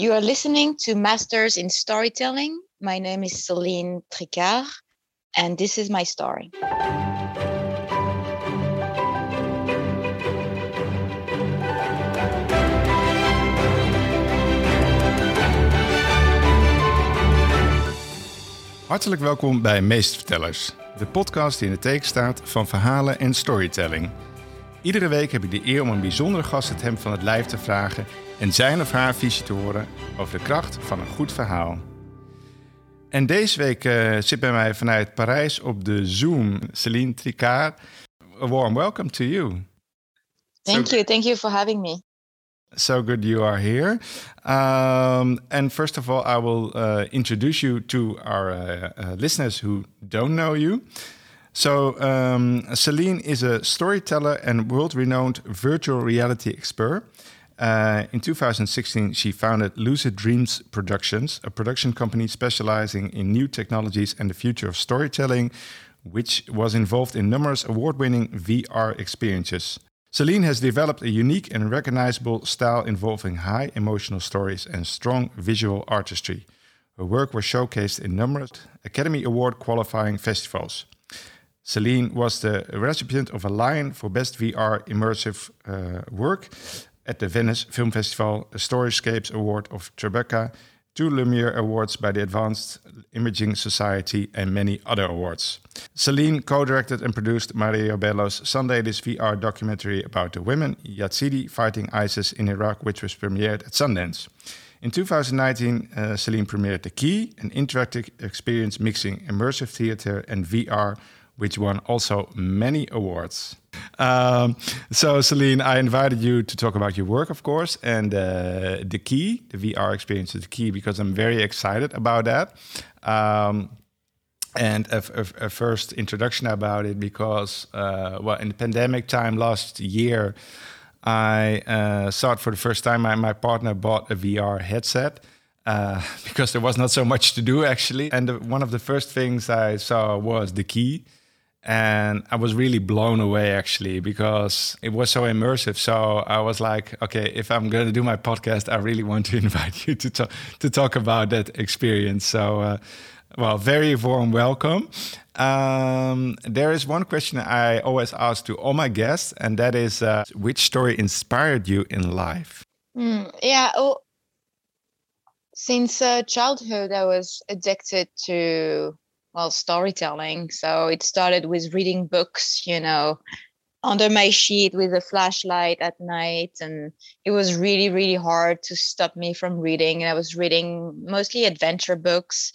You are listening to Masters in Storytelling. My name is Celine Tricard, and this is my story. Hartelijk welkom bij Meestvertellers, de podcast die in de teken staat van verhalen en storytelling. Iedere week heb ik de eer om een bijzondere gast het hem van het lijf te vragen en zijn of haar visie te horen over de kracht van een goed verhaal. En deze week uh, zit bij mij vanuit Parijs op de Zoom Celine Tricard. A warm welcome to you. Thank so, you. Thank you for having me. So good you are here. Um, and first of all, I will uh, introduce you to our uh, uh listeners who don't know you. So, um, Celine is a storyteller and world renowned virtual reality expert. Uh, in 2016, she founded Lucid Dreams Productions, a production company specializing in new technologies and the future of storytelling, which was involved in numerous award winning VR experiences. Celine has developed a unique and recognizable style involving high emotional stories and strong visual artistry. Her work was showcased in numerous Academy Award qualifying festivals. Celine was the recipient of a Lion for Best VR Immersive uh, Work at the Venice Film Festival, a Storyscapes Award of Tribeca, two Lumiere Awards by the Advanced Imaging Society, and many other awards. Celine co directed and produced Maria Bello's Sun Ladies VR documentary about the women Yazidi fighting ISIS in Iraq, which was premiered at Sundance. In 2019, uh, Celine premiered The Key, an interactive experience mixing immersive theater and VR which won also many awards. Um, so, Celine, I invited you to talk about your work, of course, and uh, the key, the VR experience is the key because I'm very excited about that. Um, and a, a, a, first introduction about it because, uh, well, in the pandemic time last year, I uh, saw it for the first time. My, my partner bought a VR headset. Uh, because there was not so much to do actually. And the, one of the first things I saw was the key and I was really blown away actually because it was so immersive. So I was like, okay, if I'm going to do my podcast, I really want to invite you to talk to talk about that experience. So, uh, well, very warm welcome. Um, there is one question I always ask to all my guests, and that is, uh, which story inspired you in life? Mm, yeah. Well, since uh, childhood, I was addicted to well storytelling. So it started with reading books you know under my sheet with a flashlight at night and it was really really hard to stop me from reading and i was reading mostly adventure books.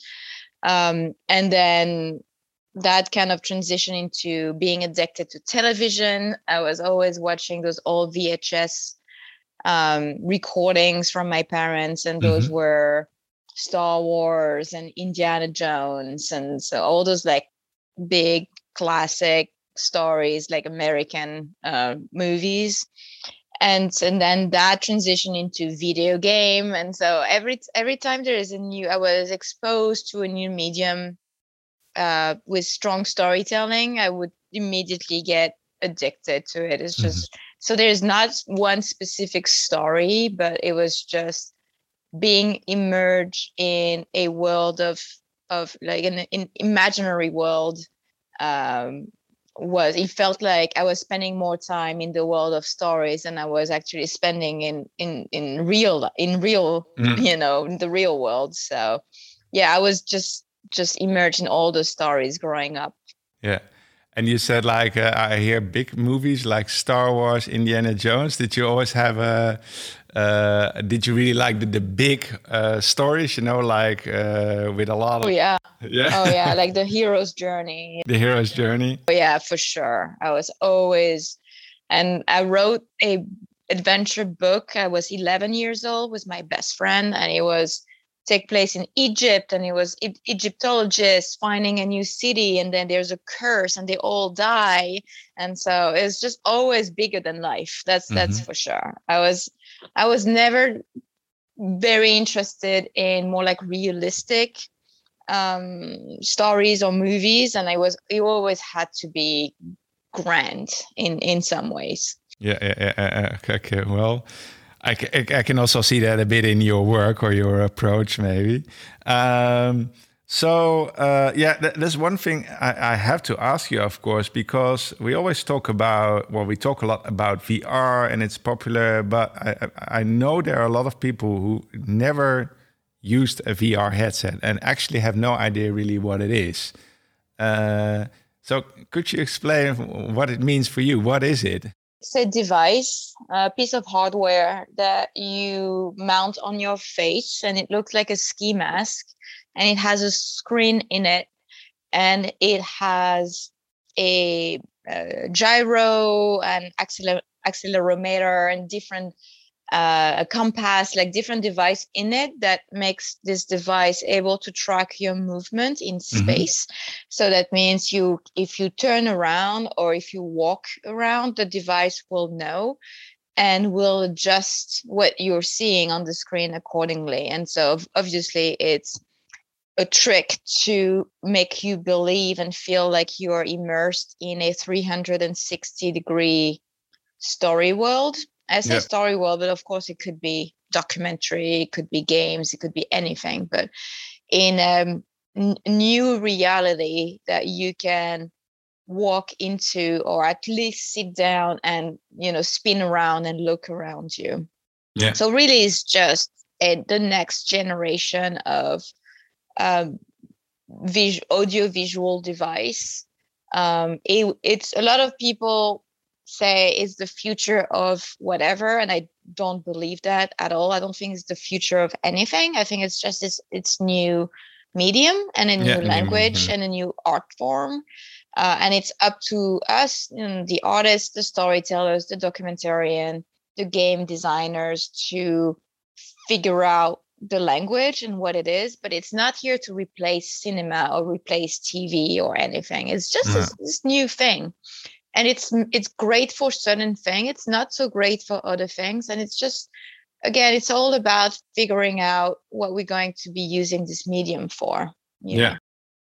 Um, and then that kind of transition into being addicted to television. I was always watching those old vhs um, recordings from my parents and those mm-hmm. were Star Wars and Indiana Jones and so all those like big classic stories like American uh, movies. And and then that transition into video game. And so every every time there is a new I was exposed to a new medium uh, with strong storytelling I would immediately get addicted to it. It's just mm-hmm. so there's not one specific story but it was just being immersed in a world of of like an, an imaginary world um, was it felt like I was spending more time in the world of stories than I was actually spending in in in real in real mm. you know in the real world. So yeah, I was just just immersed in all the stories growing up. Yeah. And you said like uh, I hear big movies like Star Wars, Indiana Jones. Did you always have a uh, did you really like the, the big uh, stories? You know, like uh, with a lot of. Oh yeah. Yeah. Oh yeah, like the hero's journey. The hero's journey. Oh, yeah, for sure. I was always, and I wrote a adventure book. I was 11 years old with my best friend, and it was take place in Egypt and it was e- Egyptologists finding a new city and then there's a curse and they all die and so it's just always bigger than life that's mm-hmm. that's for sure I was I was never very interested in more like realistic um stories or movies and I was it always had to be grand in in some ways yeah yeah, yeah, yeah. okay, well I, I, can also see that a bit in your work or your approach, maybe. Um, so uh, yeah, th- there's one thing I, I, have to ask you, of course, because we always talk about well, we talk a lot about VR and it's popular, but I, I know there are a lot of people who never used a VR headset and actually have no idea really what it is. Uh, so could you explain what it means for you? What is it? It's a device, a piece of hardware that you mount on your face, and it looks like a ski mask and it has a screen in it and it has a, a gyro and acceler- accelerometer and different uh, a compass like different device in it that makes this device able to track your movement in mm-hmm. space mm-hmm. so that means you if you turn around or if you walk around the device will know and will adjust what you're seeing on the screen accordingly and so obviously it's a trick to make you believe and feel like you are immersed in a 360 degree story world. I say story world, but of course it could be documentary, it could be games, it could be anything. But in a um, new reality that you can walk into, or at least sit down and you know spin around and look around you. Yeah. So really, it's just a, the next generation of um, vis- audio visual device. Um, it, it's a lot of people say it's the future of whatever, and I don't believe that at all. I don't think it's the future of anything. I think it's just this it's new medium and a new yeah, language mm-hmm. and a new art form. Uh, and it's up to us, you know, the artists, the storytellers, the documentarian, the game designers to figure out the language and what it is, but it's not here to replace cinema or replace TV or anything. It's just yeah. this, this, new thing. And it's it's great for certain things. It's not so great for other things. And it's just again, it's all about figuring out what we're going to be using this medium for. Yeah. Know?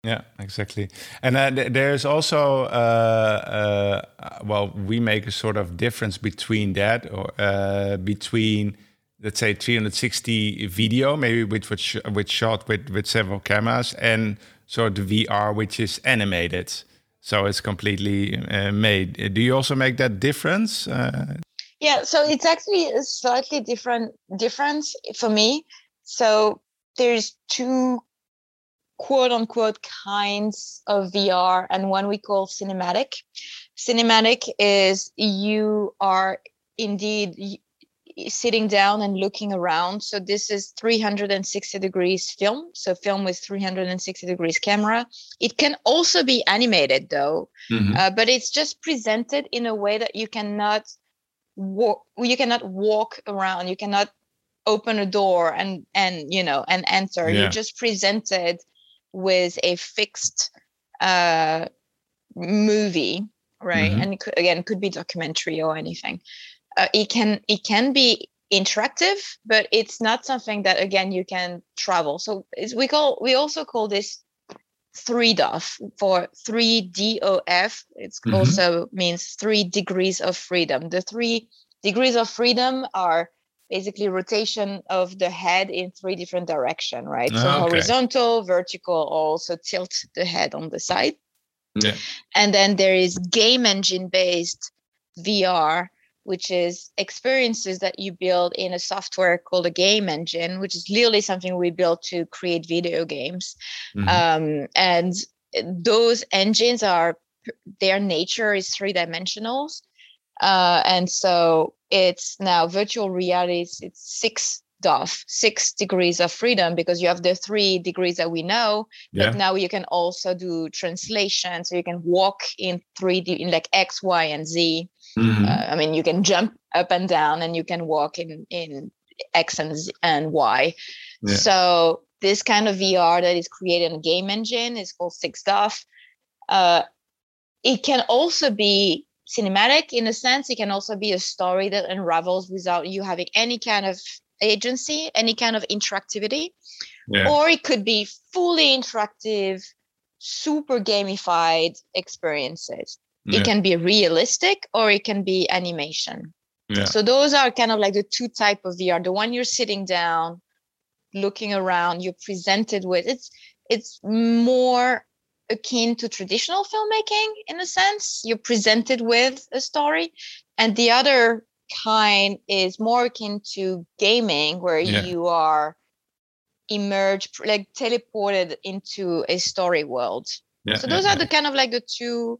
Yeah, exactly. And uh, th- there's also, uh, uh, well, we make a sort of difference between that or uh, between let's say 360 video, maybe with which which shot with with several cameras, and sort of VR which is animated. So it's completely uh, made. Do you also make that difference? Uh, yeah, so it's actually a slightly different difference for me. So there's two quote unquote kinds of VR, and one we call cinematic. Cinematic is you are indeed sitting down and looking around. So this is 360 degrees film. So film with 360 degrees camera. It can also be animated though, mm-hmm. uh, but it's just presented in a way that you cannot walk. You cannot walk around. You cannot open a door and and you know and enter. Yeah. You're just presented with a fixed uh, movie, right? Mm-hmm. And it could, again, could be documentary or anything uh, it can it can be interactive but it's not something that again you can travel so we call we also call this 3DOF for 3DOF. It mm-hmm. also means three degrees of freedom. The three degrees of freedom are basically rotation of the head in three different direction, right? so ah, okay. horizontal, vertical, also tilt the head on the side. Yeah. And then there is game engine based VR, which is experiences that you build in a software called a game engine, which is literally something we built to create video games. Mm-hmm. Um, and those engines are their nature is three dimensional. Uh, and so it's now virtual reality, it's six DOF, six degrees of freedom, because you have the three degrees that we know, yeah. but now you can also do translation. So you can walk in 3D in like X, Y, and Z. Mm-hmm. Uh, I mean, you can jump up and down, and you can walk in in X and Z and Y. Yeah. So this kind of VR that is created in a game engine is called Six DOF. Uh, it can also be cinematic in a sense. It can also be a story that unravels without you having any kind of agency, any kind of interactivity. Yeah. Or it could be fully interactive, super gamified experiences. Yeah. It can be realistic or it can be animation. Yeah. So those are kind of like the two type of VR. The one you're sitting down, looking around, you're presented with. It's it's more akin to traditional filmmaking in a sense. You're presented with a story, and the other kind is more akin to gaming, where yeah. you are emerged, like teleported into a story world. Yeah, so those yeah, are the kind of like the two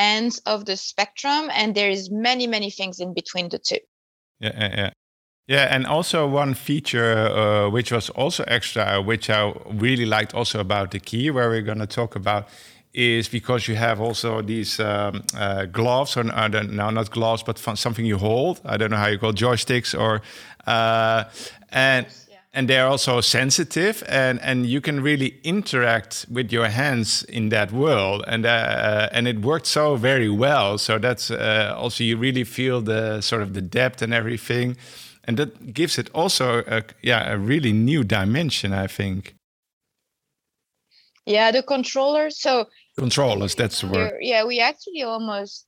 ends of the spectrum and there is many many things in between the two yeah yeah, yeah. Yeah, and also one feature uh, which was also extra, which I really liked also about the key, where we're going to talk about, is because you have also these um, uh, gloves, or uh, no, not gloves, but something you hold. I don't know how you call joysticks, or uh, and and they're also sensitive and and you can really interact with your hands in that world. And uh, and it worked so very well. So that's uh, also you really feel the sort of the depth and everything. And that gives it also a, yeah a really new dimension i think. Yeah the controllers so controllers that's the word. Yeah we actually almost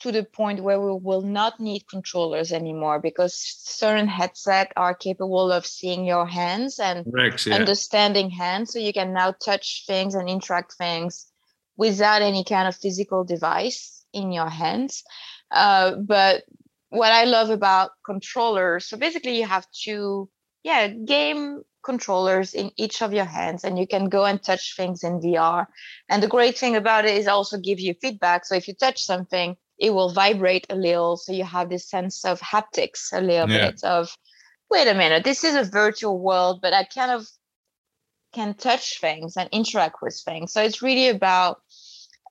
to the point where we will not need controllers anymore because certain headset are capable of seeing your hands and Correct, yeah. understanding hands so you can now touch things and interact things without any kind of physical device in your hands uh, but what i love about controllers so basically you have two yeah game controllers in each of your hands and you can go and touch things in VR. And the great thing about it is also give you feedback. So if you touch something, it will vibrate a little so you have this sense of haptics a little yeah. bit of wait a minute this is a virtual world but i kind of can touch things and interact with things so it's really about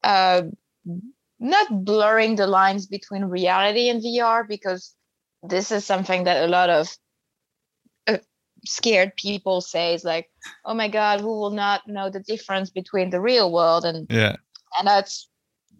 uh, not blurring the lines between reality and vr because this is something that a lot of uh, scared people say is like oh my god who will not know the difference between the real world and yeah and that's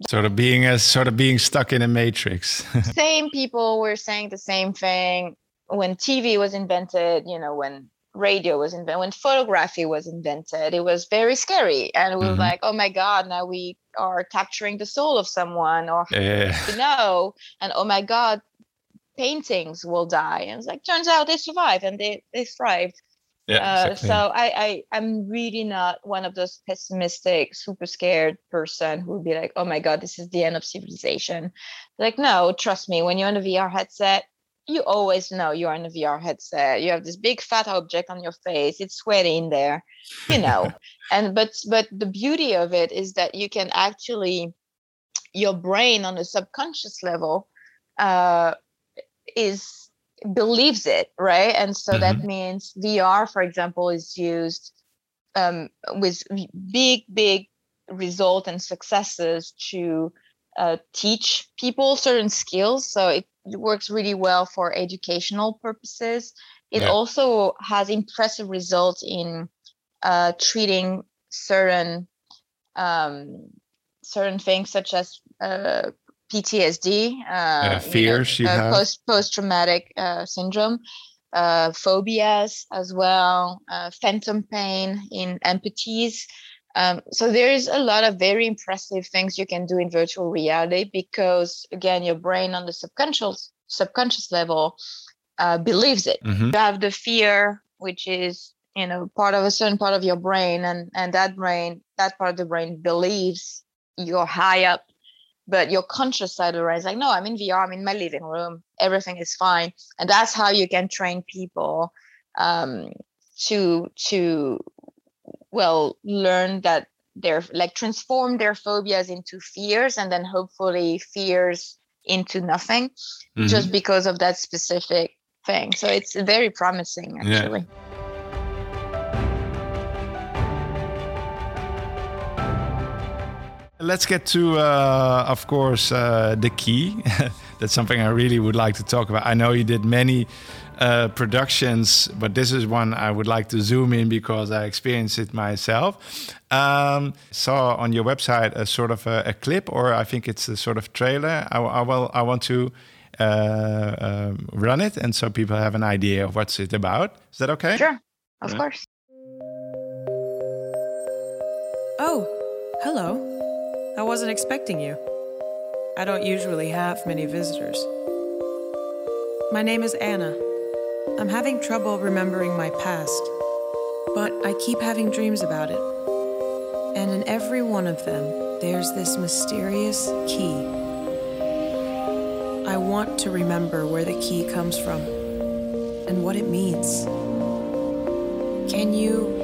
sort of being as sort of being stuck in a matrix. Same people were saying the same thing when tv was invented you know when radio was invented when photography was invented. It was very scary. And we were mm-hmm. like oh my god now we are capturing the soul of someone or yeah. you know. And oh my god paintings will die. And it's like turns out they survived and they they thrived yeah, uh, so I, I i'm really not one of those pessimistic super scared person who would be like oh my god this is the end of civilization. Like no trust me when you're in a vr headset you always know you're in a vr headset. You have this big fat object on your face it's sweaty in there you know. And but but the beauty of it is that you can actually your brain on a subconscious level uh, is believes it, right? And so mm-hmm. that means VR, for example, is used um, with big, big result and successes to uh, teach people certain skills. So it works really well for educational purposes. It yeah. also has impressive results in uh, treating certain um, certain things such as uh, PTSD, uh, fears, you know, uh, post post traumatic uh, syndrome, uh, phobias as well, uh, phantom pain in amputees. Um, so there is a lot of very impressive things you can do in virtual reality because again, your brain on the subconscious subconscious level uh, believes it. Mm-hmm. You have the fear, which is you know part of a certain part of your brain, and and that brain, that part of the brain believes you're high up but your conscious side of the brain is like no i'm in vr i'm in my living room everything is fine and that's how you can train people um, to to well learn that they're like transform their phobias into fears and then hopefully fears into nothing mm-hmm. just because of that specific thing so it's very promising actually yeah. Let's get to, uh, of course, uh, the key. That's something I really would like to talk about. I know you did many uh, productions, but this is one I would like to zoom in because I experienced it myself. Um, saw on your website a sort of a, a, clip, or I think it's a sort of trailer. I, I will. I want to uh, um, run it, and so people have an idea of what's it about. Is that okay? Sure, of yeah. course. Oh, hello. I wasn't expecting you. I don't usually have many visitors. My name is Anna. I'm having trouble remembering my past, but I keep having dreams about it. And in every one of them, there's this mysterious key. I want to remember where the key comes from and what it means. Can you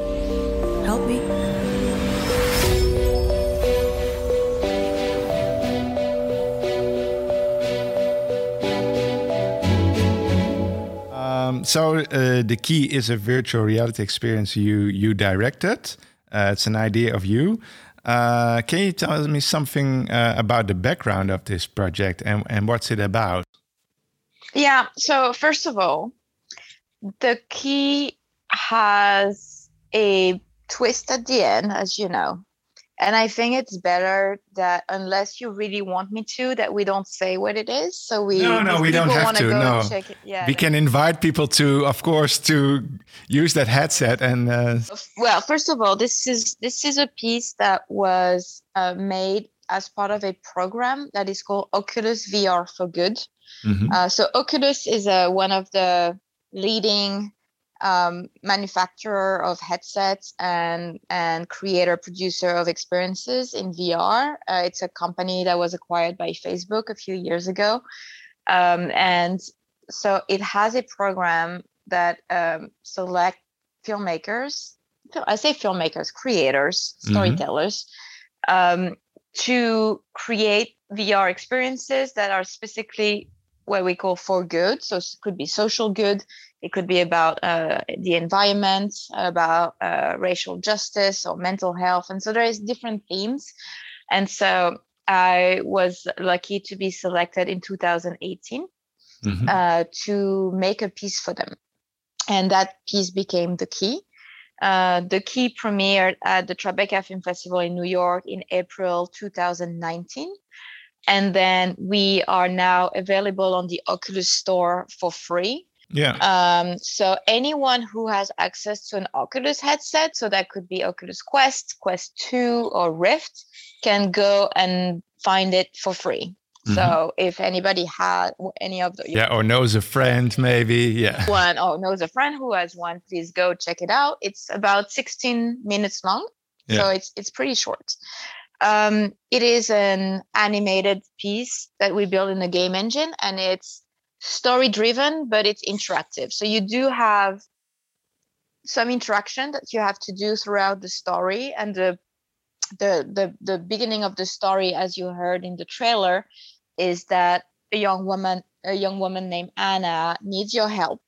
help me? Um, so uh, the key is a virtual reality experience you you directed. Uh, it's an idea of you. Uh, can you tell me something uh, about the background of this project and, and what's it about? Yeah. So first of all, the key has a twist at the end, as you know. And I think it's better that unless you really want me to, that we don't say what it is. So we no, no, we don't have to. No, check it- yeah, we no. can invite people to, of course, to use that headset and. Uh, well first of all this is this is a piece that was uh, made as part of a program that is called oculus vr for good mhm. uh, so oculus is uh, one of the leading um, manufacturer of headsets and and creator producer of experiences in vr uh, it's a company that was acquired by facebook a few years ago um, and so it has a program that um, select filmmakers I say filmmakers, creators, Mhm. storytellers, um, to create VR experiences that are specifically what we call for good. So it could be social good. It could be about uh, the environment, about uh, racial justice or mental health. And so there is different themes. And so I was lucky to be selected in 2018 Mhm. uh, to make a piece for them. And that piece became the key. Uh, the key premiered at the Tribeca Film Festival in New York in April 2019. And then we are now available on the Oculus Store for free. Yeah. Um, so anyone who has access to an Oculus headset, so that could be Oculus Quest, Quest 2, or Rift, can go and find it for free. So if anybody had any of the yeah. Or knows a friend, maybe. Yeah. one or knows a friend who has one, please go check it out. It's about 16 minutes long, so it's it's pretty short. Um, it is an animated piece that we build in the game engine, and it's story driven, but it's interactive. So you do have some interaction that you have to do throughout the story, and the the the the beginning of the story, as you heard in the trailer, is that a young woman a young woman named Anna needs your help.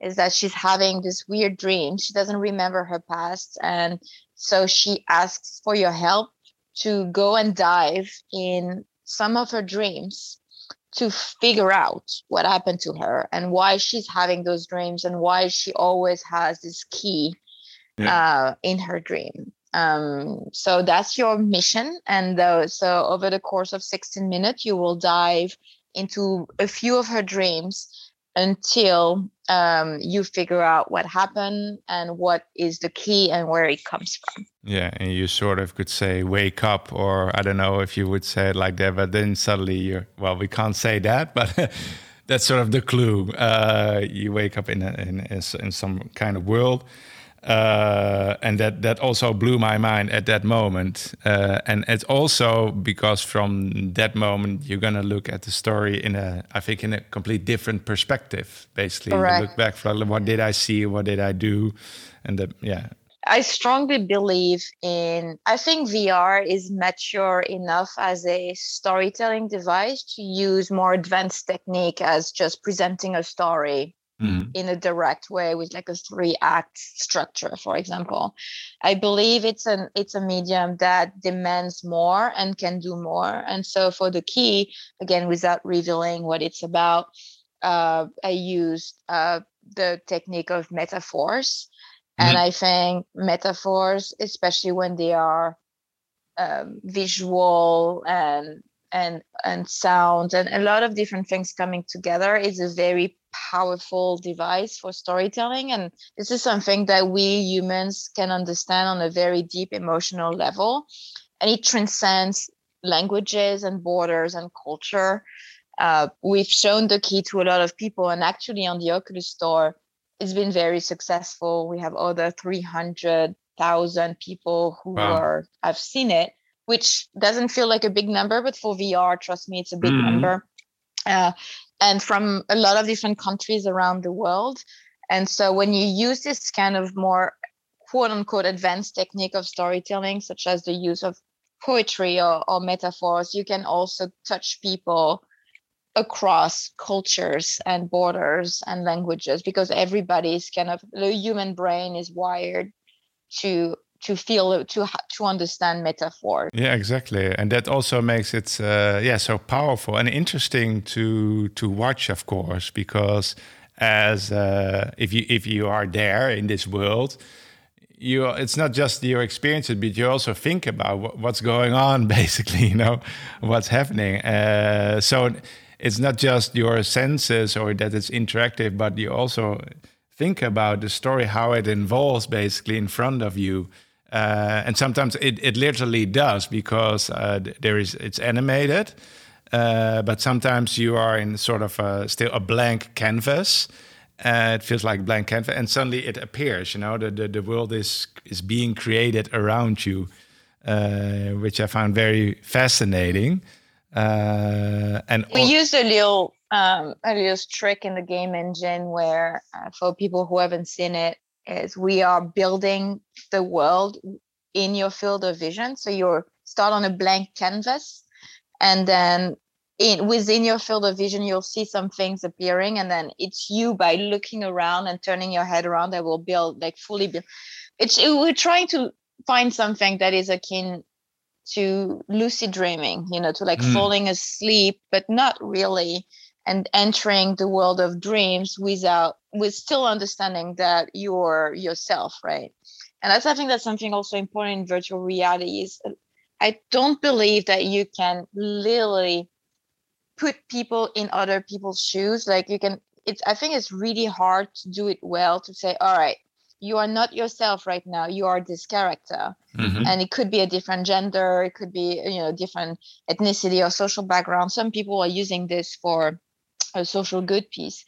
Is that she's having this weird dream. She doesn't remember her past, and so she asks for your help to go and dive in some of her dreams to figure out what happened to her and why she's having those dreams and why she always has this key uh, in her dream. Um, so that's your mission. And uh, so over the course of 16 minutes, you will dive into a few of her dreams until um, you figure out what happened and what is the key and where it comes from. Yeah, and you sort of could say wake up, or I don't know if you would say it like that, but then suddenly you're well, we can't say that, but that's sort of the clue. Uh, you wake up in a, in in some kind of world, uh, and that that also blew my mind at that moment. Uh, and it's also because from that moment you're gonna look at the story in a, I think, in a complete different perspective. Basically, look back for what did I see, what did I do, and the, yeah, I strongly believe in, I think VR is mature enough as a storytelling device to use more advanced technique as just presenting a story Mhm. in a direct way with like a three act structure for example. I believe it's an it's a medium that demands more and can do more. And so for the key again without revealing what it's about uh, i used uh, the technique of metaphors. And i think metaphors especially when they are um, visual and and and sound and a lot of different things coming together is a very powerful device for storytelling and this is something that we humans can understand on a very deep emotional level and it transcends languages and borders and culture uh, we've shown the key to a lot of people, and actually on the Oculus store, it's been very successful. We have over 300,000 people who wow. are have seen it, which doesn't feel like a big number, but for VR, trust me, it's a big mm. number. Uh, and from a lot of different countries around the world. And so when you use this kind of more quote unquote advanced technique of storytelling, such as the use of poetry or, or metaphors, you can also touch people across cultures and borders and languages because everybody's kind of the human brain is wired to to feel to to understand metaphor. Yeah exactly. And that also makes it uh, yeah so powerful and interesting to to watch of course because as uh, if you if you are there in this world you it's not just your experience but you also think about what's going on basically you know what's happening. Uh, so it's not just your senses or that it's interactive but you also think about the story how it involves basically in front of you uh, and sometimes it, it literally does because uh, there is it's animated uh, but sometimes you are in sort of a, still a blank canvas. Uh, it feels like blank canvas and suddenly it appears you know the, the, the world is is being created around you uh, which i found very fascinating. Uh, and we used a little um, a little trick in the game engine where for people who haven't seen it is we are building the world in your field of vision. So you start on a blank canvas, and then in within your field of vision, you'll see some things appearing, and then it's you by looking around and turning your head around that will build like fully build. It's we're trying to find something that is akin to lucid dreaming, you know, to like mm. falling asleep, but not really and entering the world of dreams without with still understanding that you're yourself right? And that's i think that's something also important in virtual reality is i don't believe that you can literally put people in other people's shoes. Like you can it's i think it's really hard to do it well to say all right you are not yourself right now. You are this character. Mm-hmm. and it could be a different gender. It could be you know different ethnicity or social background. Some people are using this for a social good piece.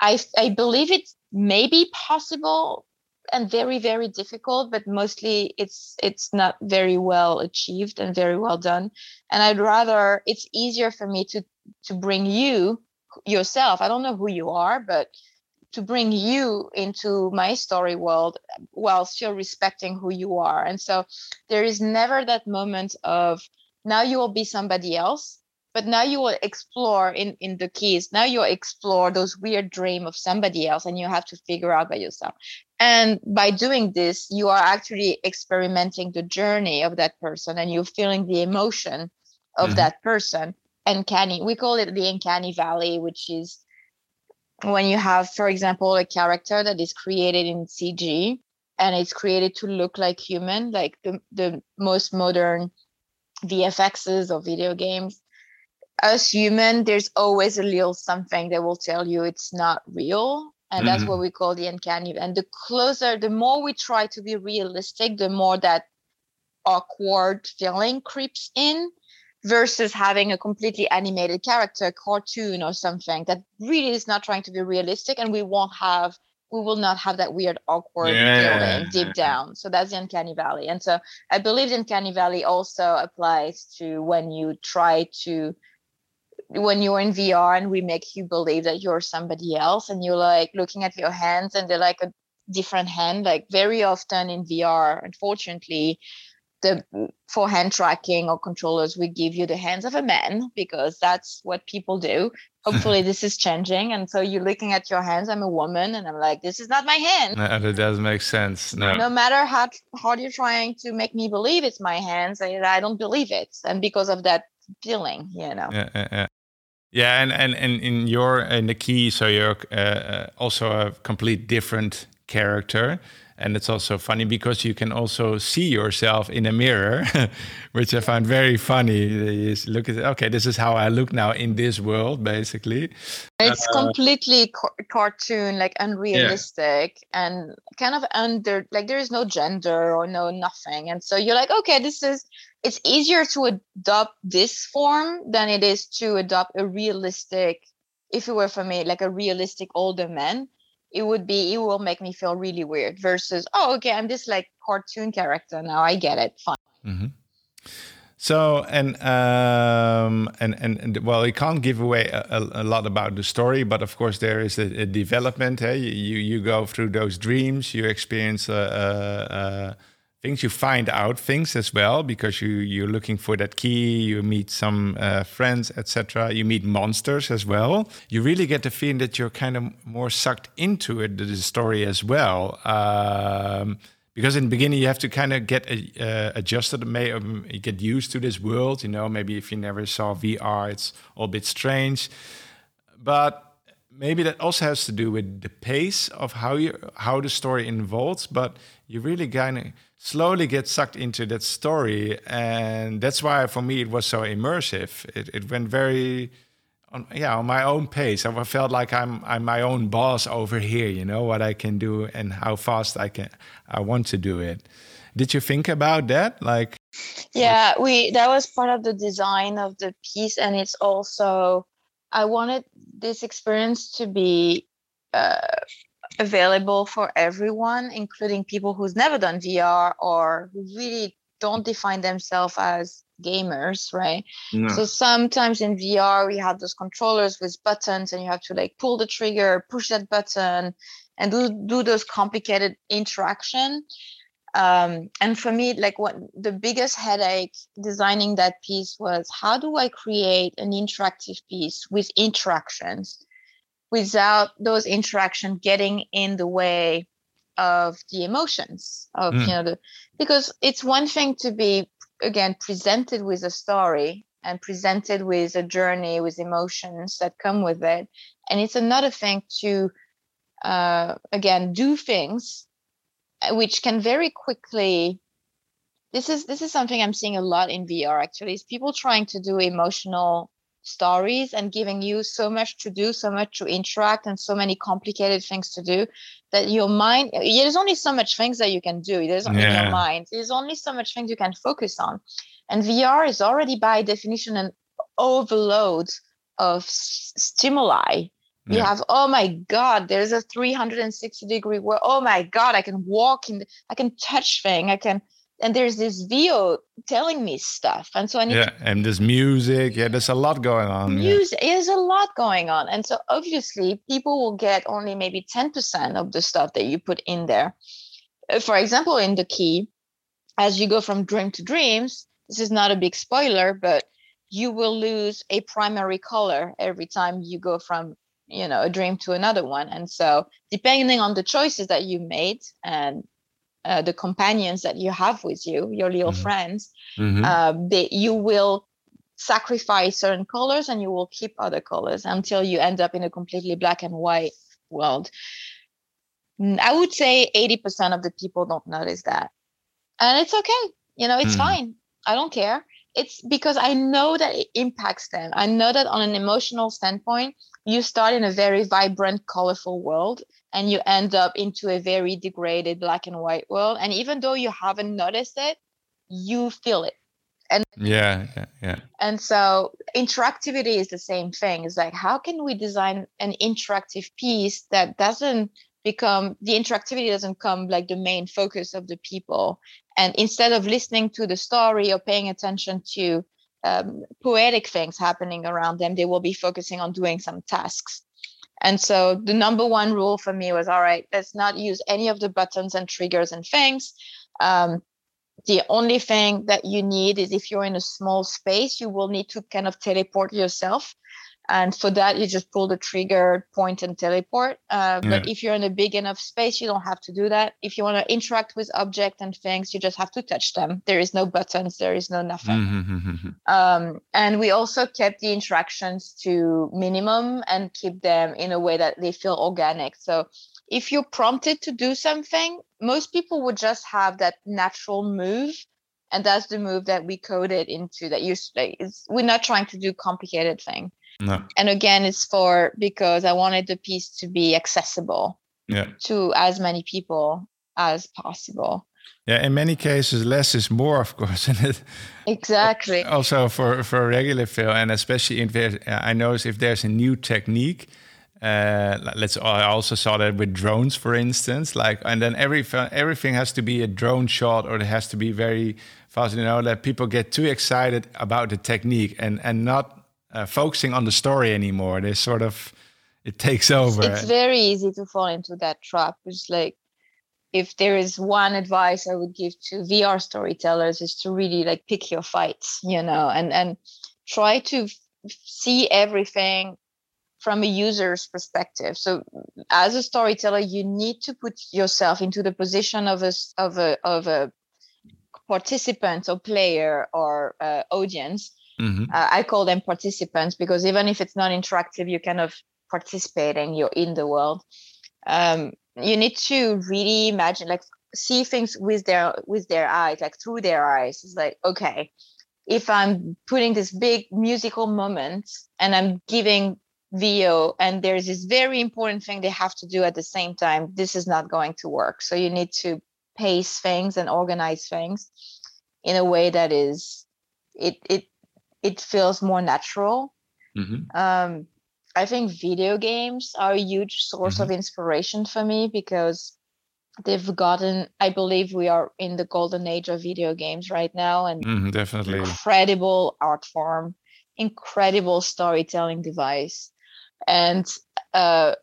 I, I believe it may be possible and very very difficult but mostly it's it's not very well achieved and very well done. And i'd rather it's easier for me to to bring you yourself. I don't know who you are but to bring you into my story world while still respecting who you are. And so there is never that moment of now you will be somebody else but now you will explore in in the keys. Now you explore those weird dream of somebody else and you have to figure out by yourself. And by doing this you are actually experimenting the journey of that person and you're feeling the emotion of mm-hmm. that person. Uncanny we call it the uncanny valley which is when you have for example a character that is created in cg and it's created to look like human like the, the most modern vfxs of video games as human, there's always a little something that will tell you it's not real. And mm-hmm. that's what we call the uncanny. And the closer, the more we try to be realistic, the more that awkward feeling creeps in versus having a completely animated character, cartoon or something that really is not trying to be realistic. And we won't have we will not have that weird awkward yeah. feeling deep down. So that's the uncanny valley. And so I believe the uncanny valley also applies to when you try to when you're in VR and we make you believe that you're somebody else and you're like looking at your hands and they're like a different hand. Like very often in VR, unfortunately, the mm, for hand tracking or controllers, we give you the hands of a man because that's what people do. Hopefully, this is changing. And so you're looking at your hands. I'm a woman, and I'm like, this is not my hand. No, that does make sense. No. No matter how hard you're trying to make me believe it's my hands, I, I don't believe it. And because of that feeling, you know. Yeah, yeah, yeah. Yeah, and and and in your in the key, so you're uh, uh, also a complete different character, and it's also funny because you can also see yourself in a mirror, which I find very funny. You look at okay, this is how I look now in this world, basically. It's uh, completely ca- cartoon, like unrealistic, yeah. and kind of under like there is no gender or no nothing, and so you're like, okay, this is. It's easier to adopt this form than it is to adopt a realistic if it were for me like a realistic older man it would be it will make me feel really weird versus oh okay i'm this like cartoon character now i get it fine mm-hmm. so and um and, and and well you can't give away a, a, lot about the story but of course there is a, a development hey? you you go through those dreams you experience a things you find out things as well because you you're looking for that key you meet some uh, friends etc you meet monsters as well. You really get the feeling that you're kind of more sucked into it the story as well um, because in the beginning you have to kind of get uh, adjusted may um, get used to this world you know maybe if you never saw vr it's all a bit strange. But maybe that also has to do with the pace of how you how the story unfolds but you really kind of slowly get sucked into that story and that's why for me it was so immersive. It, it went very on, yeah on my own pace. I felt like i'm i'm my own boss over here you know what i can do and how fast i can i want to do it. Did you think about that? Like yeah we that was part of the design of the piece and it's also i wanted this experience to be uh, available for everyone, including people who's never done VR or who really don't define themselves as gamers, right? No. So sometimes in VR we have those controllers with buttons and you have to like pull the trigger, push that button, and do do those complicated interaction. Um, and for me, like what the biggest headache designing that piece was how do I create an interactive piece with interactions without those interaction getting in the way of the emotions of mm. you know the because it's one thing to be again presented with a story and presented with a journey with emotions that come with it and it's another thing to uh, again do things uh, which can very quickly this is this is something i'm seeing a lot in vr actually is people trying to do emotional stories and giving you so much to do, so much to interact, and so many complicated things to do that your mind there's only so much things that you can do. There's only yeah. your mind. There's only so much things you can focus on. And VR is already by definition an overload of s- stimuli. You yeah. have, oh my God, there's a 360 degree where, oh my God, I can walk in, the, I can touch thing, I can and there's this VO telling me stuff. And so I need Yeah, to, and there's music. Yeah, there's a lot going on. Music yeah. there's a lot going on. And so obviously people will get only maybe 10% of the stuff that you put in there. Uh, for example, in the key, as you go from dream to dreams, this is not a big spoiler, but you will lose a primary color every time you go from you know a dream to another one and so depending on the choices that you made and uh, the companions that you have with you, your little mm-hmm. friends, mm-hmm. Uh, they, you will sacrifice certain colors and you will keep other colors until you end up in a completely black and white world. I would say 80% of the people don't notice that. And it's okay. You know, it's mm. fine. I don't care. It's because I know that it impacts them. I know that on an emotional standpoint, you start in a very vibrant, colorful world and you end up into a very degraded black and white world. And even though you haven't noticed it you feel it. And yeah yeah yeah. and so interactivity is the same thing. It's like how can we design an interactive piece that doesn't become the interactivity doesn't come like the main focus of the people. And instead of listening to the story or paying attention to um, poetic things happening around them they will be focusing on doing some tasks and so the number one rule for me was all right, let's not use any of the buttons and triggers and things. Um, the only thing that you need is if you're in a small space, you will need to kind of teleport yourself. And for that, you just pull the trigger, point, and teleport. Uh, yeah. But if you're in a big enough space, you don't have to do that. If you want to interact with objects and things, you just have to touch them. There is no buttons, there is no nothing. Mm-hmm. mm-hmm, mm-hmm. Um, and we also kept the interactions to minimum and keep them in a way that they feel organic. So if you're prompted to do something, most people would just have that natural move. And that's the move that we coded into that you we're not trying to do complicated thing. No. And again, it's for because I wanted the piece to be accessible Yeah. to as many people as possible. Yeah. In many cases, less is more, of course. And it, Exactly. also for for a regular film, and especially if there, I notice if there's a new technique. Uh, let's. I also saw that with drones, for instance. Like, and then every everything has to be a drone shot, or it has to be very fast. You know that people get too excited about the technique and and not uh, focusing on the story anymore. They sort of it takes over. It's very easy to fall into that trap. It's like if there is one advice I would give to VR storytellers is to really like pick your fights, you know, and and try to see everything from a user's perspective. So as a storyteller, you need to put yourself into the position of a of a of a participant or player or uh, audience. Mm-hmm. Uh, I call them participants because even if it's not interactive, you're kind of participating. You're in the world. Um, you need to really imagine, like, see things with their with their eyes, like through their eyes. It's like, okay, if I'm putting this big musical moment and I'm giving VO and there's this very important thing they have to do at the same time, this is not going to work. So you need to pace things and organize things in a way that is it it it feels more natural. Mm-hmm. Um, I think video games are a huge source Mm-hmm. of inspiration for me because they've gotten. I believe we are in the golden age of video games right now, and Mm-hmm, definitely. incredible art form, incredible storytelling device, and uh,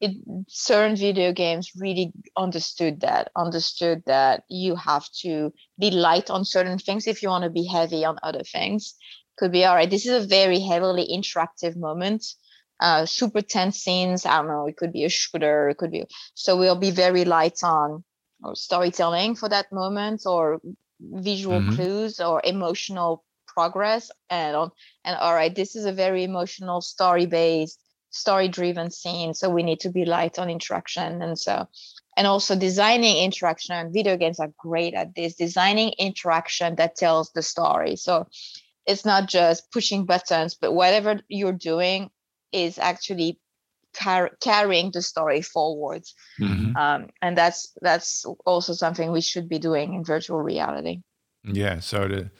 it, certain video games really understood that. Understood that you have to be light on certain things if you want to be heavy on other things. Could be all right. This is a very heavily interactive moment. Uh, super tense scenes. I don't know. It could be a shooter. It could be. So we'll be very light on or storytelling for that moment or visual Mhm. clues or emotional progress and on and all right this is a very emotional story based story driven scene so we need to be light on interaction and so and also designing interaction video games are great at this designing interaction that tells the story so it's not just pushing buttons but whatever you're doing is actually car- carrying the story forward Mhm. um, and that's that's also something we should be doing in virtual reality Yeah. So the,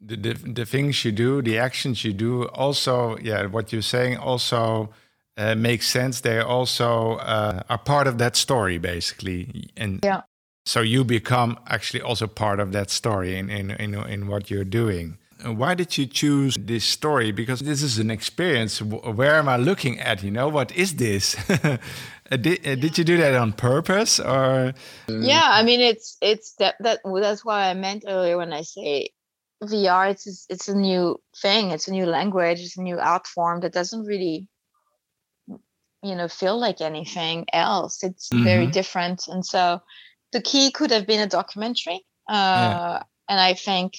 the the the things you do, the actions you do, also, yeah, what you're saying also uh, makes sense. They also uh, are part of that story, basically, and Yeah. So you become actually also part of that story in in in, in what you're doing. Why did you choose this story? Because this is an experience. Where am I looking at? You know, what is this? Uh, did, uh, did you do that on purpose, or yeah i mean it's it's that that that's why i meant earlier when i say vr it's it's a new thing it's a new language it's a new art form that doesn't really you know feel like anything else it's very Mhm. different and so the key could have been a documentary uh and i think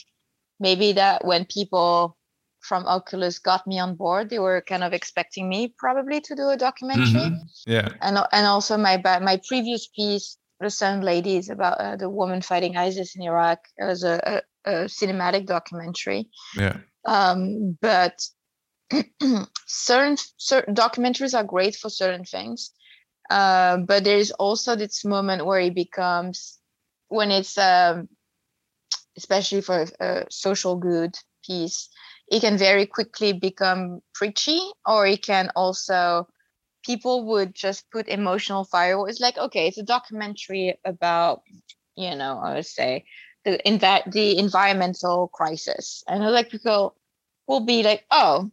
maybe that when people from oculus got me on board they were kind of expecting me probably to do a documentary Mhm. yeah, and and also my my previous piece, the Sun Ladies, about uh, the woman fighting ISIS in Iraq, it was a, a, a cinematic documentary. yeah, Um, but certain certain documentaries are great for certain things, uh, but there is also this moment where it becomes when it's um, especially for a social good piece, it can very quickly become preachy, or it can also people would just put emotional firewall. It's like, okay, it's a documentary about, you know, I would say the in that the environmental crisis. And like people will be like, oh,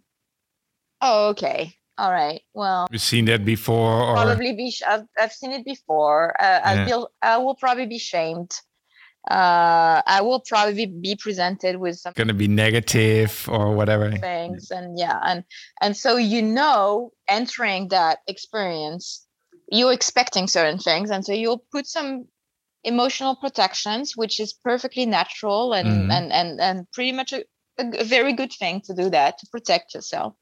oh, okay. All right. Well, we've seen that before, or probably be. Sh- I've, I've seen it before. Uh, I Yeah. feel I will probably be shamed. Uh, I will probably be presented with some going to be negative or whatever. things and yeah and and so you know entering that experience you're expecting certain things and so you'll put some emotional protections which is perfectly natural and Mhm. and and and pretty much a, a, a very good thing to do that to protect yourself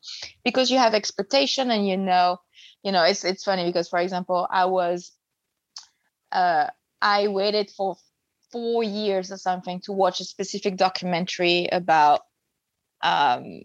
because you have expectation and you know you know it's it's funny because for example i was uh, I waited for four years or something to watch a specific documentary about um,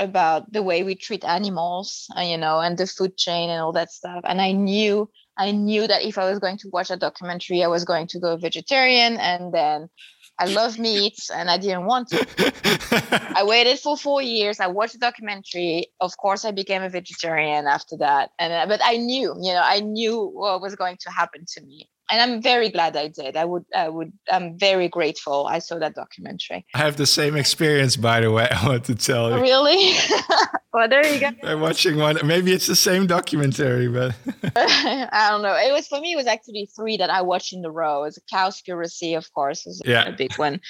about the way we treat animals, uh, you know, and the food chain and all that stuff. And I knew I knew that if I was going to watch a documentary, I was going to go vegetarian, and then I love meat and I didn't want to. I waited for four years. I watched the documentary. Of course, I became a vegetarian after that. And uh, but I knew, you know, I knew what was going to happen to me and I'm very glad I did. I would, I would, I'm very grateful. I saw that documentary. I have the same experience, by the way. I want to tell you. Really? well, there you go. I'm watching one. Maybe it's the same documentary, but I don't know. It was for me. It was actually three that I watched in a row. It was a Cowspiracy, of course, was yeah. a big one.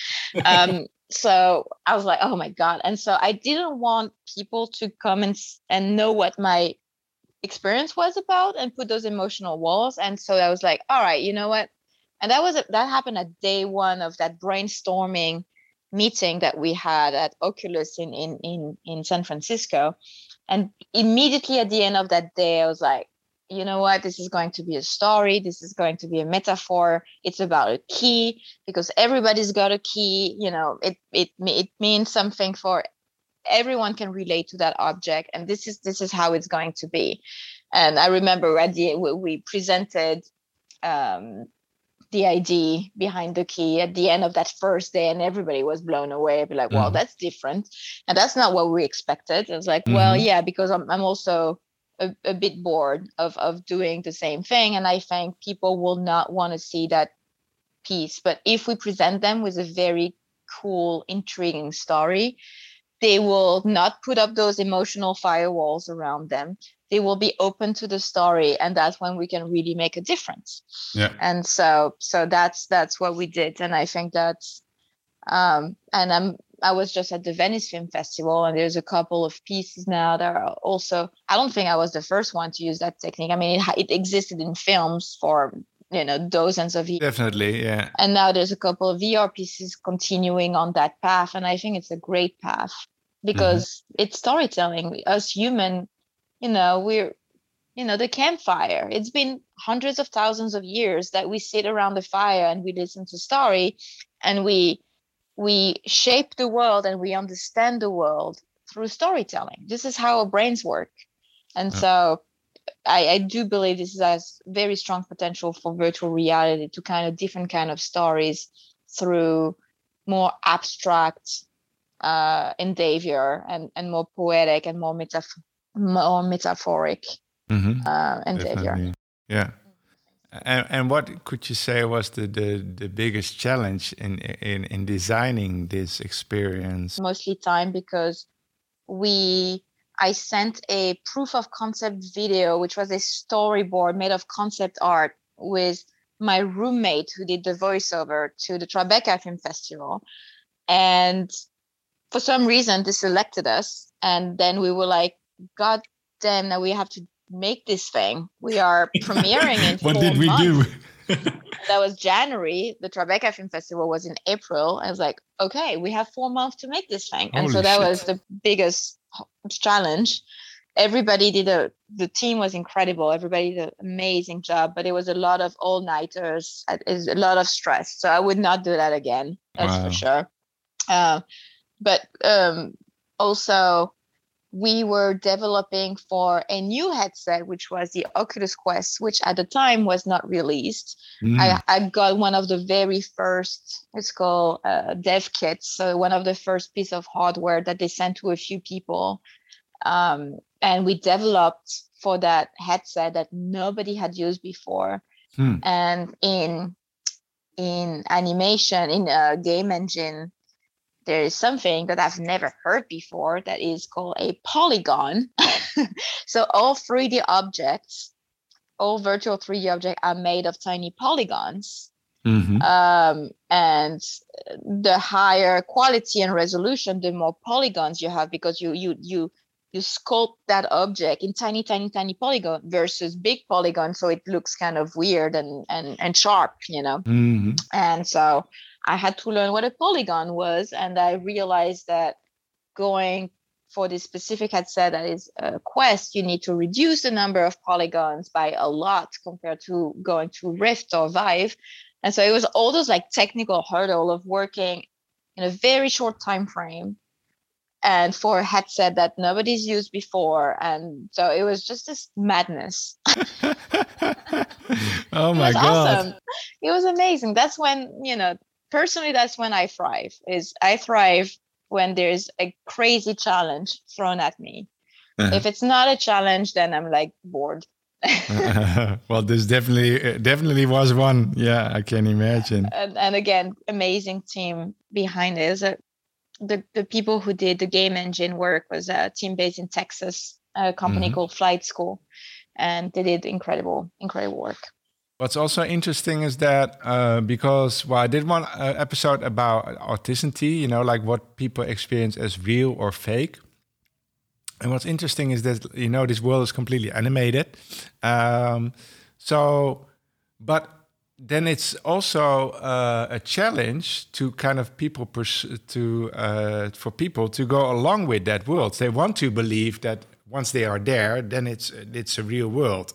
Um, so I was like, oh my god! And so I didn't want people to come and and know what my experience was about and put those emotional walls. And so I was like, all right, you know what? And that was a, that happened at day one of that brainstorming meeting that we had at Oculus in in in in San Francisco. And immediately at the end of that day, I was like, you know what? This is going to be a story. This is going to be a metaphor. It's about a key because everybody's got a key. You know, it it it means something for everyone can relate to that object and this is this is how it's going to be and i remember at the we presented um, the idea behind the key at the end of that first day and everybody was blown away be like mm-hmm. well that's different and that's not what we expected it was like mm-hmm. well yeah because i'm, I'm also a, a bit bored of of doing the same thing and i think people will not want to see that piece but if we present them with a very cool intriguing story they will not put up those emotional firewalls around them. They will be open to the story and that's when we can really make a difference. Yeah. And so so that's that's what we did and i think that's um and i'm i was just at the venice film festival and there's a couple of pieces now that are also i don't think i was the first one to use that technique. I mean it, it existed in films for you know dozens of years. Definitely yeah. And now there's a couple of vr pieces continuing on that path and i think it's a great path because mm-hmm. it's storytelling. As human you know we're you know the campfire. It's been hundreds of thousands of years that we sit around the fire and we listen to story and we we shape the world and we understand the world through storytelling. This is how our brains work. And so I, I do believe this has very strong potential for virtual reality to kind of different kind of stories through more abstract uh, endeavor and, and more poetic and more, metaph- more metaphoric mm-hmm. uh, endeavor. Yeah. And, and what could you say was the, the, the biggest challenge in, in, in designing this experience? Mostly time because we I sent a proof of concept video, which was a storyboard made of concept art with my roommate who did the voiceover to the Tribeca Film Festival. And for some reason, they selected us. And then we were like, God damn, now we have to make this thing. We are premiering in What did we months. do? that was January. The Tribeca Film Festival was in April. I was like, okay, we have four months to make this thing. And Holy so that shit. was the biggest challenge. Everybody did a the team was incredible. Everybody did an amazing job but it was a lot of all nighters is a lot of stress so i would not do that again that's wow. for sure. Uh, but um, also we were developing for a new headset which was the oculus quest which at the time was not released mm. I, I got one of the very first it's called uh, dev kits so one of the first piece of hardware that they sent to a few people um, and we developed for that headset that nobody had used before hmm. and in in animation in a game engine there is something that I've never heard before that is called a polygon. so all 3D objects, all virtual 3D objects are made of tiny polygons. Mm-hmm. Um, and the higher quality and resolution, the more polygons you have because you you you you sculpt that object in tiny, tiny, tiny polygon versus big polygon, so it looks kind of weird and and and sharp, you know. Mm-hmm. And so I had to learn what a polygon was, and I realized that going for this specific said that is a quest, you need to reduce the number of polygons by a lot compared to going to Rift or Vive. And so it was all those like technical hurdle of working in a very short time frame and for a headset that nobody's used before. And so it was just this madness. oh my god. Awesome. It was amazing. That's when, you know, personally that's when I thrive. Is I thrive when there's a crazy challenge thrown at me. Uh-huh. If it's not a challenge, then I'm like bored. well, this definitely uh, definitely was one. Yeah, I can imagine. And, and again, amazing team behind it. A, the the people who did the game engine work was a team based in Texas, a company mm-hmm. called Flight School, and they did incredible incredible work. What's also interesting is that uh, because well, I did one uh, episode about authenticity, you know, like what people experience as real or fake. And what's interesting is that you know this world is completely animated, um, so but then it's also uh, a challenge to kind of people pers- to uh, for people to go along with that world. They want to believe that once they are there, then it's it's a real world.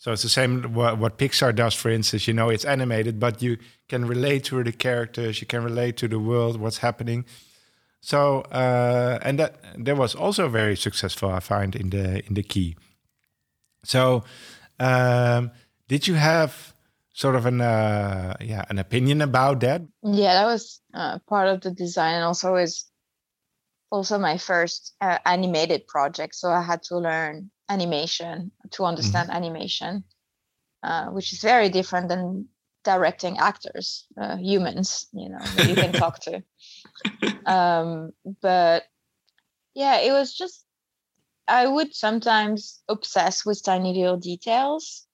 So it's the same what, what Pixar does, for instance. You know, it's animated, but you can relate to the characters, you can relate to the world, what's happening. So uh, and that that was also very successful, I find in the in the key. So, um, did you have sort of an uh, yeah an opinion about that? Yeah, that was uh, part of the design, and also is also my first uh, animated project. So I had to learn animation to understand mm-hmm. animation, uh, which is very different than directing actors, uh, humans, you know, you can talk to. Um, but yeah, it was just, I would sometimes obsess with tiny little details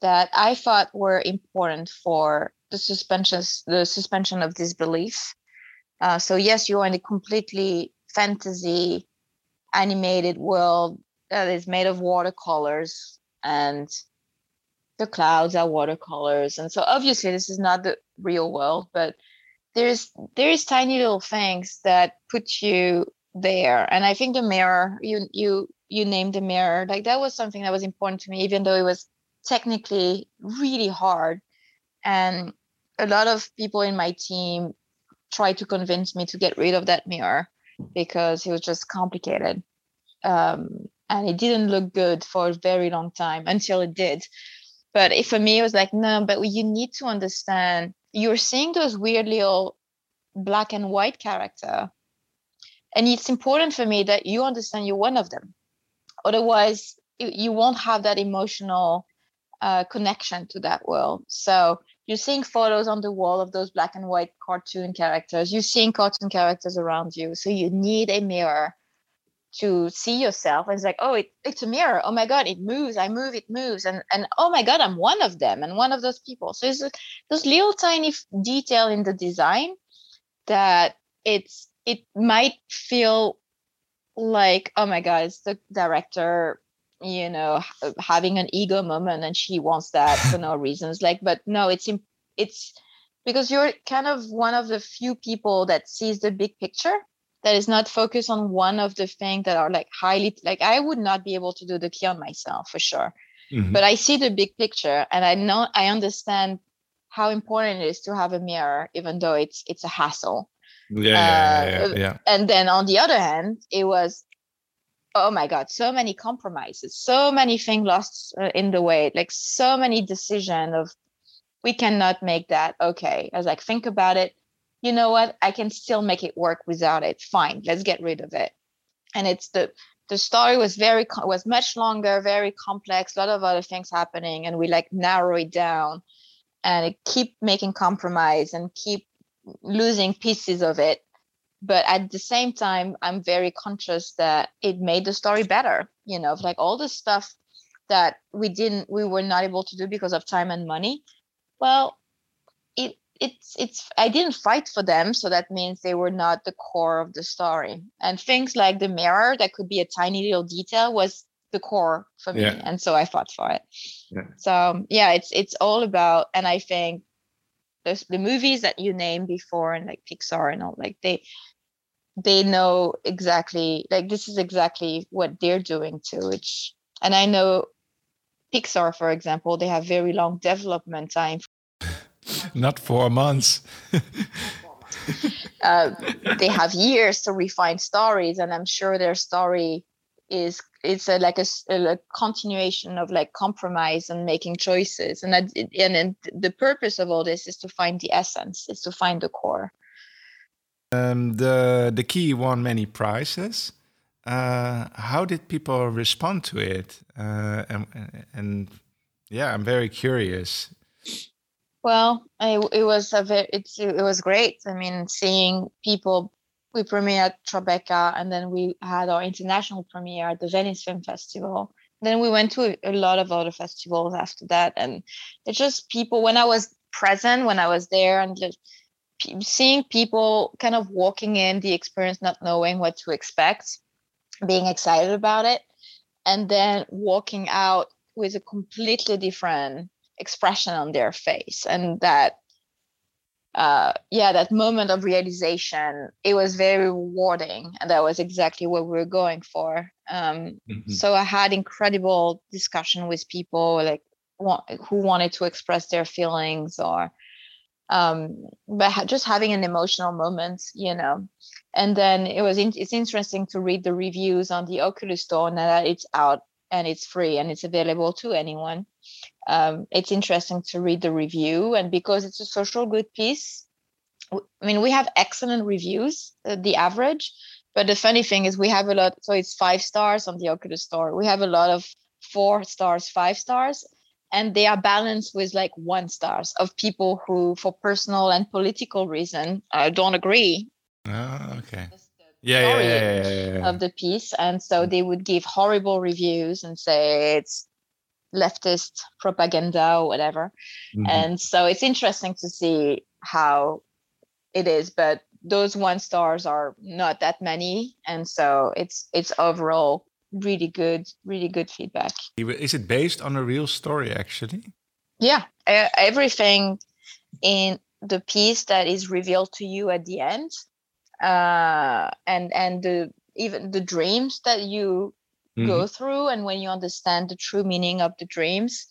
that I thought were important for the suspensions, the suspension of disbelief. Uh, so yes, you're in a completely fantasy animated world that is made of watercolors and the clouds are watercolors. And so obviously this is not the real world but there's there's tiny little things that put you there. And i think the mirror you you you named the mirror like that was something that was important to me even though it was technically really hard. And a lot of people in my team tried to convince me to get rid of that mirror because it was just complicated. Um, and it didn't look good for a very long time until it did. But for me, it was like, no, but you need to understand you're seeing those weird little black and white character. And it's important for me that you understand you're one of them. Otherwise, you won't have that emotional uh, connection to that world. So you're seeing photos on the wall of those black and white cartoon characters. You're seeing cartoon characters around you. So you need a mirror to see yourself and it's like oh it, it's a mirror. Oh my god it moves. I move it moves. And and oh my god i'm one of them and one of those people. So it's those little tiny detail in the design that it's it might feel like oh my god it's the director you know having an ego moment and she wants that for no reasons. Like but no it's it's because you're kind of one of the few people that sees the big picture that is not focused on one of the things that are like highly like i would not be able to do the key on myself for sure. Mm-hmm. but i see the big picture and i know i understand how important it is to have a mirror even though it's it's a hassle. Yeah, uh, yeah, yeah, yeah, and then on the other hand it was oh my god so many compromises so many things lost uh, in the way like so many decision of we cannot make that okay. I was like think about it you know what? I can still make it work without it. Fine let's get rid of it. And it's the the story was very was much longer very complex a lot of other things happening and we like narrow it down and keep making compromise and keep losing pieces of it. But at the same time i'm very conscious that it made the story better you know like all the stuff that we didn't we were not able to do because of time and money. Well it it's it's i didn't fight for them so that means they were not the core of the story and things like the mirror that could be a tiny little detail was the core for me yeah. and so i fought for it yeah. so yeah it's it's all about and i think the, the movies that you named before and like pixar and all like they they know exactly like this is exactly what they're doing too which and i know pixar for example they have very long development time not four months. Uh, they have years to refine stories and i'm sure their story is it's a, like a, a, continuation of like compromise and making choices. And that, and, and the purpose of all this is to find the essence is to find the core. Um, the the key won many prizes. Uh, how did people respond to it? Uh, and, and yeah i'm very curious well I, it was a very it's, it was great i mean seeing people we premiered at Tribeca and then we had our international premiere at the Venice Film Festival. Then we went to a lot of other festivals after that. And it's just people, when I was present, when I was there and just seeing people kind of walking in the experience, not knowing what to expect, being excited about it, and then walking out with a completely different expression on their face. And that uh, yeah, that moment of realization, it was very rewarding. And that was exactly what we were going for. Um, mm-hmm. So I had incredible discussion with people like who wanted to express their feelings or, um, but just having an emotional moment, you know. And then it was, in, it's interesting to read the reviews on the Oculus store now that it's out and it's free and it's available to anyone. Um, it's interesting to read the review and because it's a social good piece i mean we have excellent reviews uh, the average but the funny thing is we have a lot so it's five stars on the oculus store. We have a lot of four stars five stars and they are balanced with like one stars of people who for personal and political reason uh, don't agree. Oh, okay yeah, yeah, yeah, yeah, of the piece and so they would give horrible reviews and say it's leftist propaganda or whatever. Mm-hmm. And so it's interesting to see how it is, but those one stars are not that many. And so it's it's overall really good, really good feedback. Is it based on a real story actually? Yeah. Everything in the piece that is revealed to you at the end uh, and and the even the dreams that you mm-hmm. go through and when you understand the true meaning of the dreams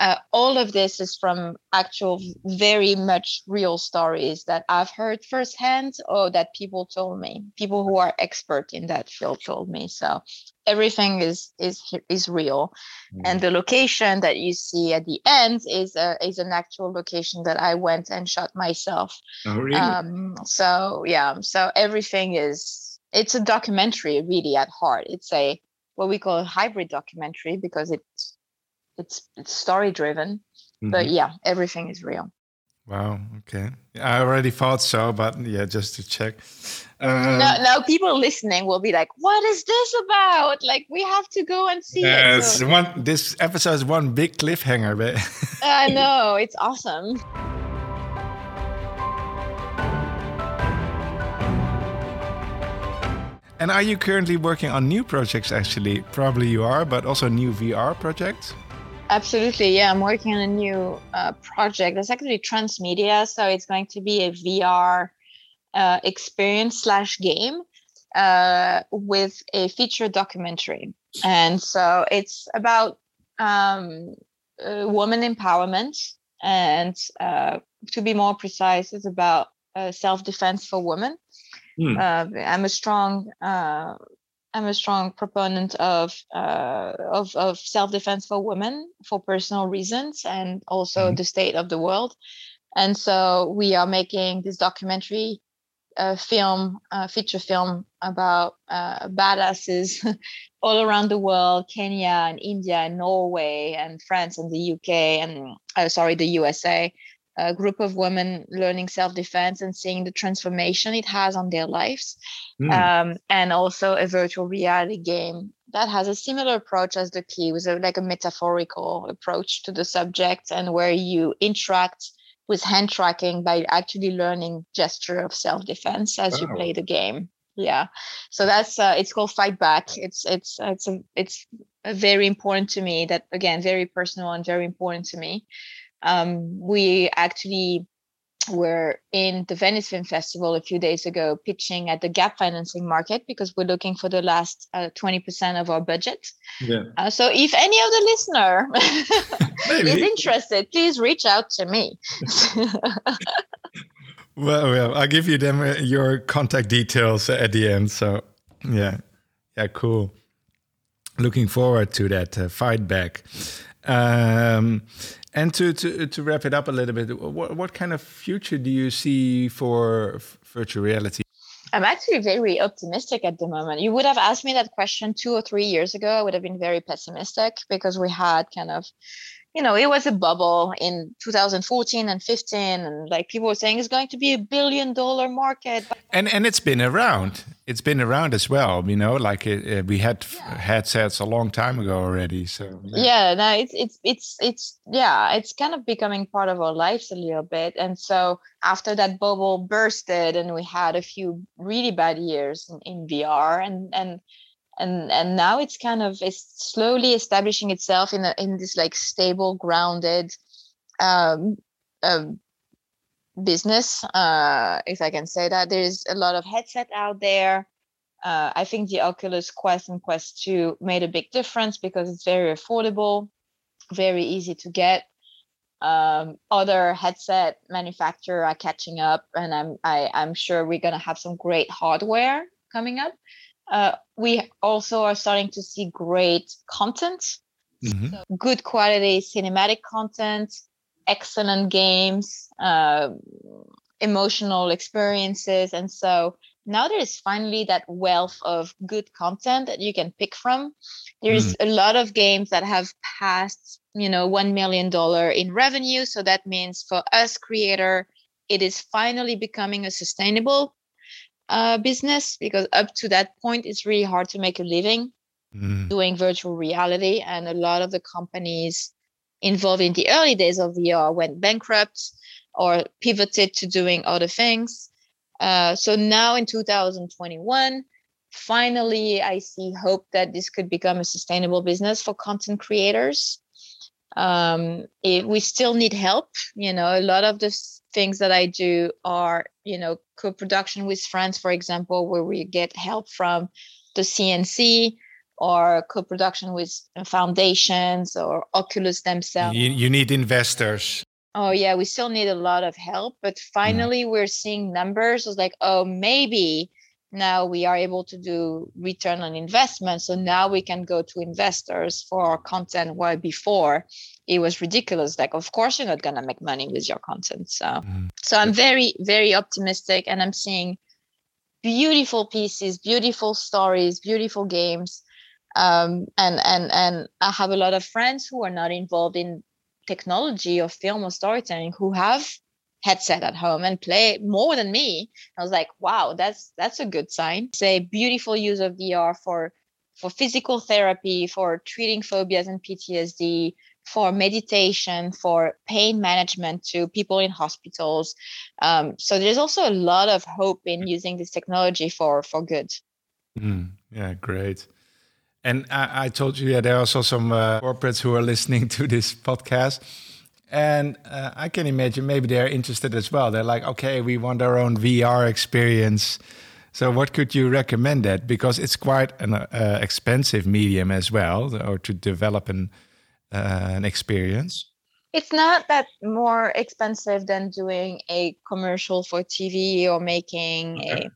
uh, all of this is from actual very much real stories that i've heard firsthand or that people told me. People who are expert in that field told me. So everything is is is real. Mm-hmm. and the location that you see at the end is a, is an actual location that i went and shot myself. Oh, really? um so yeah so everything is it's a documentary really at heart. It's a what we call a hybrid documentary because it's it's, it's story driven mm-hmm. but yeah everything is real wow okay i already thought so but yeah just to check um, now, now people listening will be like what is this about like we have to go and see uh, it so, one this episode is one big cliffhanger but i know it's awesome And are you currently working on new projects? Actually, probably you are, but also new VR projects. Absolutely, yeah. I'm working on a new uh, project. It's actually transmedia, so it's going to be a VR uh, experience slash game uh, with a feature documentary, and so it's about um, woman empowerment, and uh, to be more precise, it's about uh, self defense for women. Mm. Uh, I'm a strong uh, I'm a strong proponent of uh, of, of self defense for women for personal reasons and also mm. the state of the world. And so we are making this documentary uh, film, uh, feature film about uh, badasses all around the world, Kenya and India and Norway and France and the UK and uh, sorry the USA a group of women learning self-defense and seeing the transformation it has on their lives. Mm. um, and also a virtual reality game that has a similar approach as the key with a, like a metaphorical approach to the subject and where you interact with hand tracking by actually learning gesture of self-defense as oh. you play the game. Yeah. So that's uh, it's called fight back. It's it's it's a, it's a very important to me that again very personal and very important to me um, we actually we're in the Venice Film Festival a few days ago pitching at the gap financing market because we're looking for the last uh, 20% of our budget. Yeah. Uh, so if any of the listener is interested, please reach out to me. well, well, I'll give you them uh, your contact details at the end. So yeah, yeah, cool. Looking forward to that uh, fight back. Um, and to, to to wrap it up a little bit, what what kind of future do you see for virtual reality? I'm actually very optimistic at the moment. You would have asked me that question two or three years ago. I would have been very pessimistic because we had kind of you know, it was a bubble in 2014 and 15, and like people were saying it's going to be a billion dollar market. And and it's been around. It's been around as well. You know, like it, we had yeah. headsets a long time ago already. So yeah. yeah, no, it's it's it's it's yeah, it's kind of becoming part of our lives a little bit. And so after that bubble bursted, and we had a few really bad years in, in VR, and and and and now it's kind of it's slowly establishing itself in a, in this like stable grounded um, um, business uh, if i can say that. There's a lot of headset out there. Uh, i think the oculus quest and quest 2 made a big difference because it's very affordable very easy to get. Um, other headset manufacturer are catching up and i'm I, i am sure we're going to have some great hardware coming up uh, we also are starting to see great content, mm-hmm. so good quality cinematic content, excellent games, uh, emotional experiences. And so now there is finally that wealth of good content that you can pick from. There's mm. a lot of games that have passed, you know, $1 million in revenue. So that means for us creator, it is finally becoming a sustainable uh, business because up to that point it's really hard to make a living mm. doing virtual reality. And a lot of the companies involved in the early days of vr went bankrupt or pivoted to doing other things. Uh, so now in 2021 finally i see hope that this could become a sustainable business for content creators. Um, it, we still need help you know a lot of the things that i do are you know co-production with friends for example where we get help from the cnc or co-production with foundations or oculus themselves. You, you need investors. Oh yeah we still need a lot of help but finally mm. we're seeing numbers. It's like oh maybe now we are able to do return on investment. So now we can go to investors for our content. While before it was ridiculous like of course you're not going to make money with your content. So mm. so i'm very very optimistic and i'm seeing beautiful pieces beautiful stories beautiful games. Um, and and and i have a lot of friends who are not involved in technology or film or storytelling who have headset at home and play more than me i was like wow that's that's a good sign it's a beautiful use of vr for for physical therapy for treating phobias and ptsd for meditation, for pain management to people in hospitals. Um, so there's also a lot of hope in using this technology for for good. Mm, yeah, great. And I, I, told you, yeah, there are also some uh, corporates who are listening to this podcast. And uh, I can imagine maybe they're interested as well. They're like, okay, we want our own VR experience. So, what could you recommend that? Because it's quite an uh, expensive medium as well, or to develop an uh, an experience? It's not that more expensive than doing a commercial for TV or making okay. a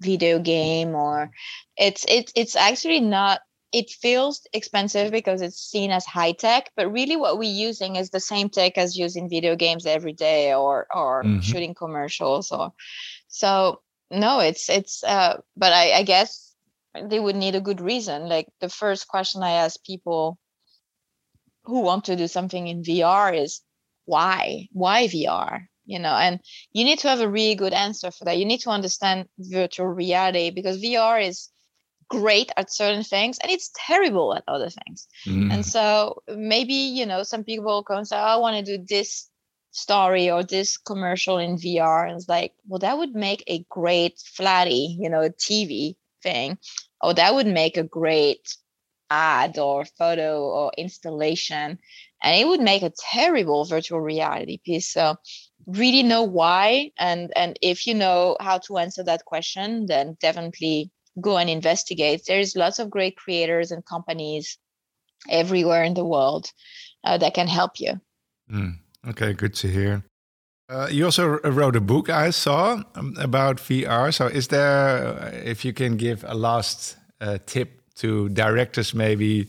video game or it's it's it's actually not it feels expensive because it's seen as high tech but really what we're using is the same tech as using video games every day or or mm-hmm. shooting commercials or so no it's it's uh but I, I guess they would need a good reason like the first question i ask people who want to do something in VR is why? Why VR? You know, and you need to have a really good answer for that. You need to understand virtual reality because VR is great at certain things and it's terrible at other things. Mm. And so maybe, you know, some people come and say, oh, I want to do this story or this commercial in VR. And it's like, well, that would make a great flatty, you know, TV thing. Oh, that would make a great ad or photo or installation and it would make a terrible virtual reality piece so really know why and and if you know how to answer that question then definitely go and investigate. There's lots of great creators and companies everywhere in the world uh, that can help you. Mm, okay good to hear. Uh, you also wrote a book i saw um, about vr so is there uh, if you can give a last uh, tip to directors maybe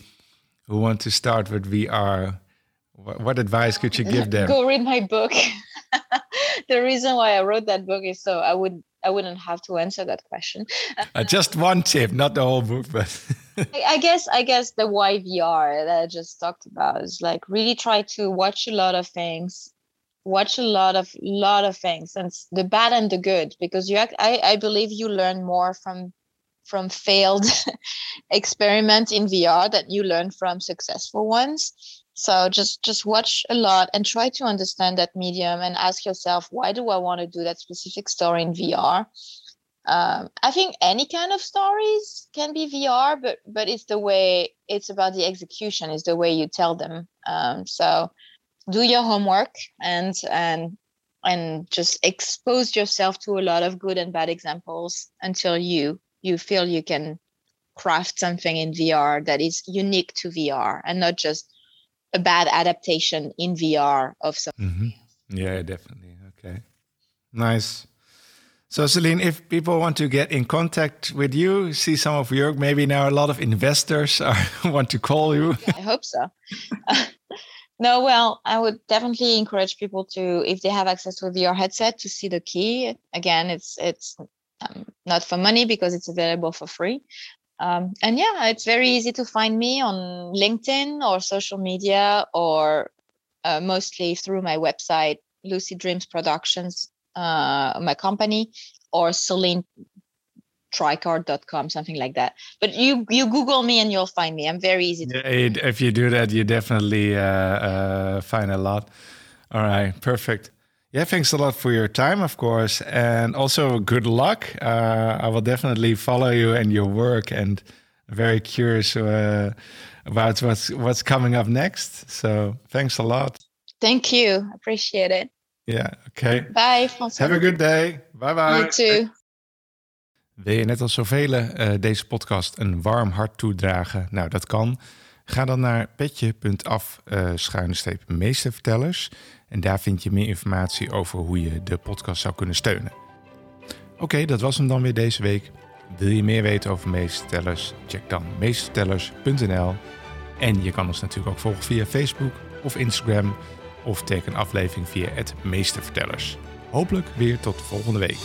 who want to start with vr what, what advice could you give them? Go read my book. The reason why I wrote that book is so I would I wouldn't have to answer that question. Uh, just one tip, not the whole book, but I, I guess I guess the YVR that I just talked about is like really try to watch a lot of things, watch a lot of lot of things, and the bad and the good, because you act, I I believe you learn more from from failed experiments in VR than you learn from successful ones so just just watch a lot and try to understand that medium and ask yourself why do i want to do that specific story in vr um, i think any kind of stories can be vr but but it's the way it's about the execution is the way you tell them. Um, so do your homework and and and just expose yourself to a lot of good and bad examples until you you feel you can craft something in vr that is unique to vr and not just a bad adaptation in VR of something. Mm-hmm. Yeah, definitely. Okay, nice. So, Celine, if people want to get in contact with you, see some of your work, maybe now a lot of investors are, want to call you. Yeah, I hope so. no, well, I would definitely encourage people to, if they have access to a VR headset, to see the key. Again, it's it's um, not for money because it's available for free. Um, and yeah, it's very easy to find me on LinkedIn or social media or uh, mostly through my website, Lucid Dreams Productions, uh, my company, or Celine tricart.com something like that. But you you google me and you'll find me. I'm very easy yeah, if you do that you definitely uh, uh, find a lot. All right perfect yeah, thanks a lot for your time, of course, and also good luck. Uh, I will definitely follow you and your work, and very curious uh, about what's what's coming up next. So thanks a lot. Thank you, appreciate it. Yeah. Okay. Bye. François. Have a good day. Bye bye. You too. Wil je net als zoveel uh, deze podcast een warm hart toedragen? Nou, dat kan. Ga dan naar petje.af uh, schuine streep meestervertellers. En daar vind je meer informatie over hoe je de podcast zou kunnen steunen. Oké, dat was hem dan weer deze week. Wil je meer weten over meestertellers? Check dan meestertellers.nl. En je kan ons natuurlijk ook volgen via Facebook of Instagram of teken aflevering via het Meestervertellers. Hopelijk weer tot volgende week.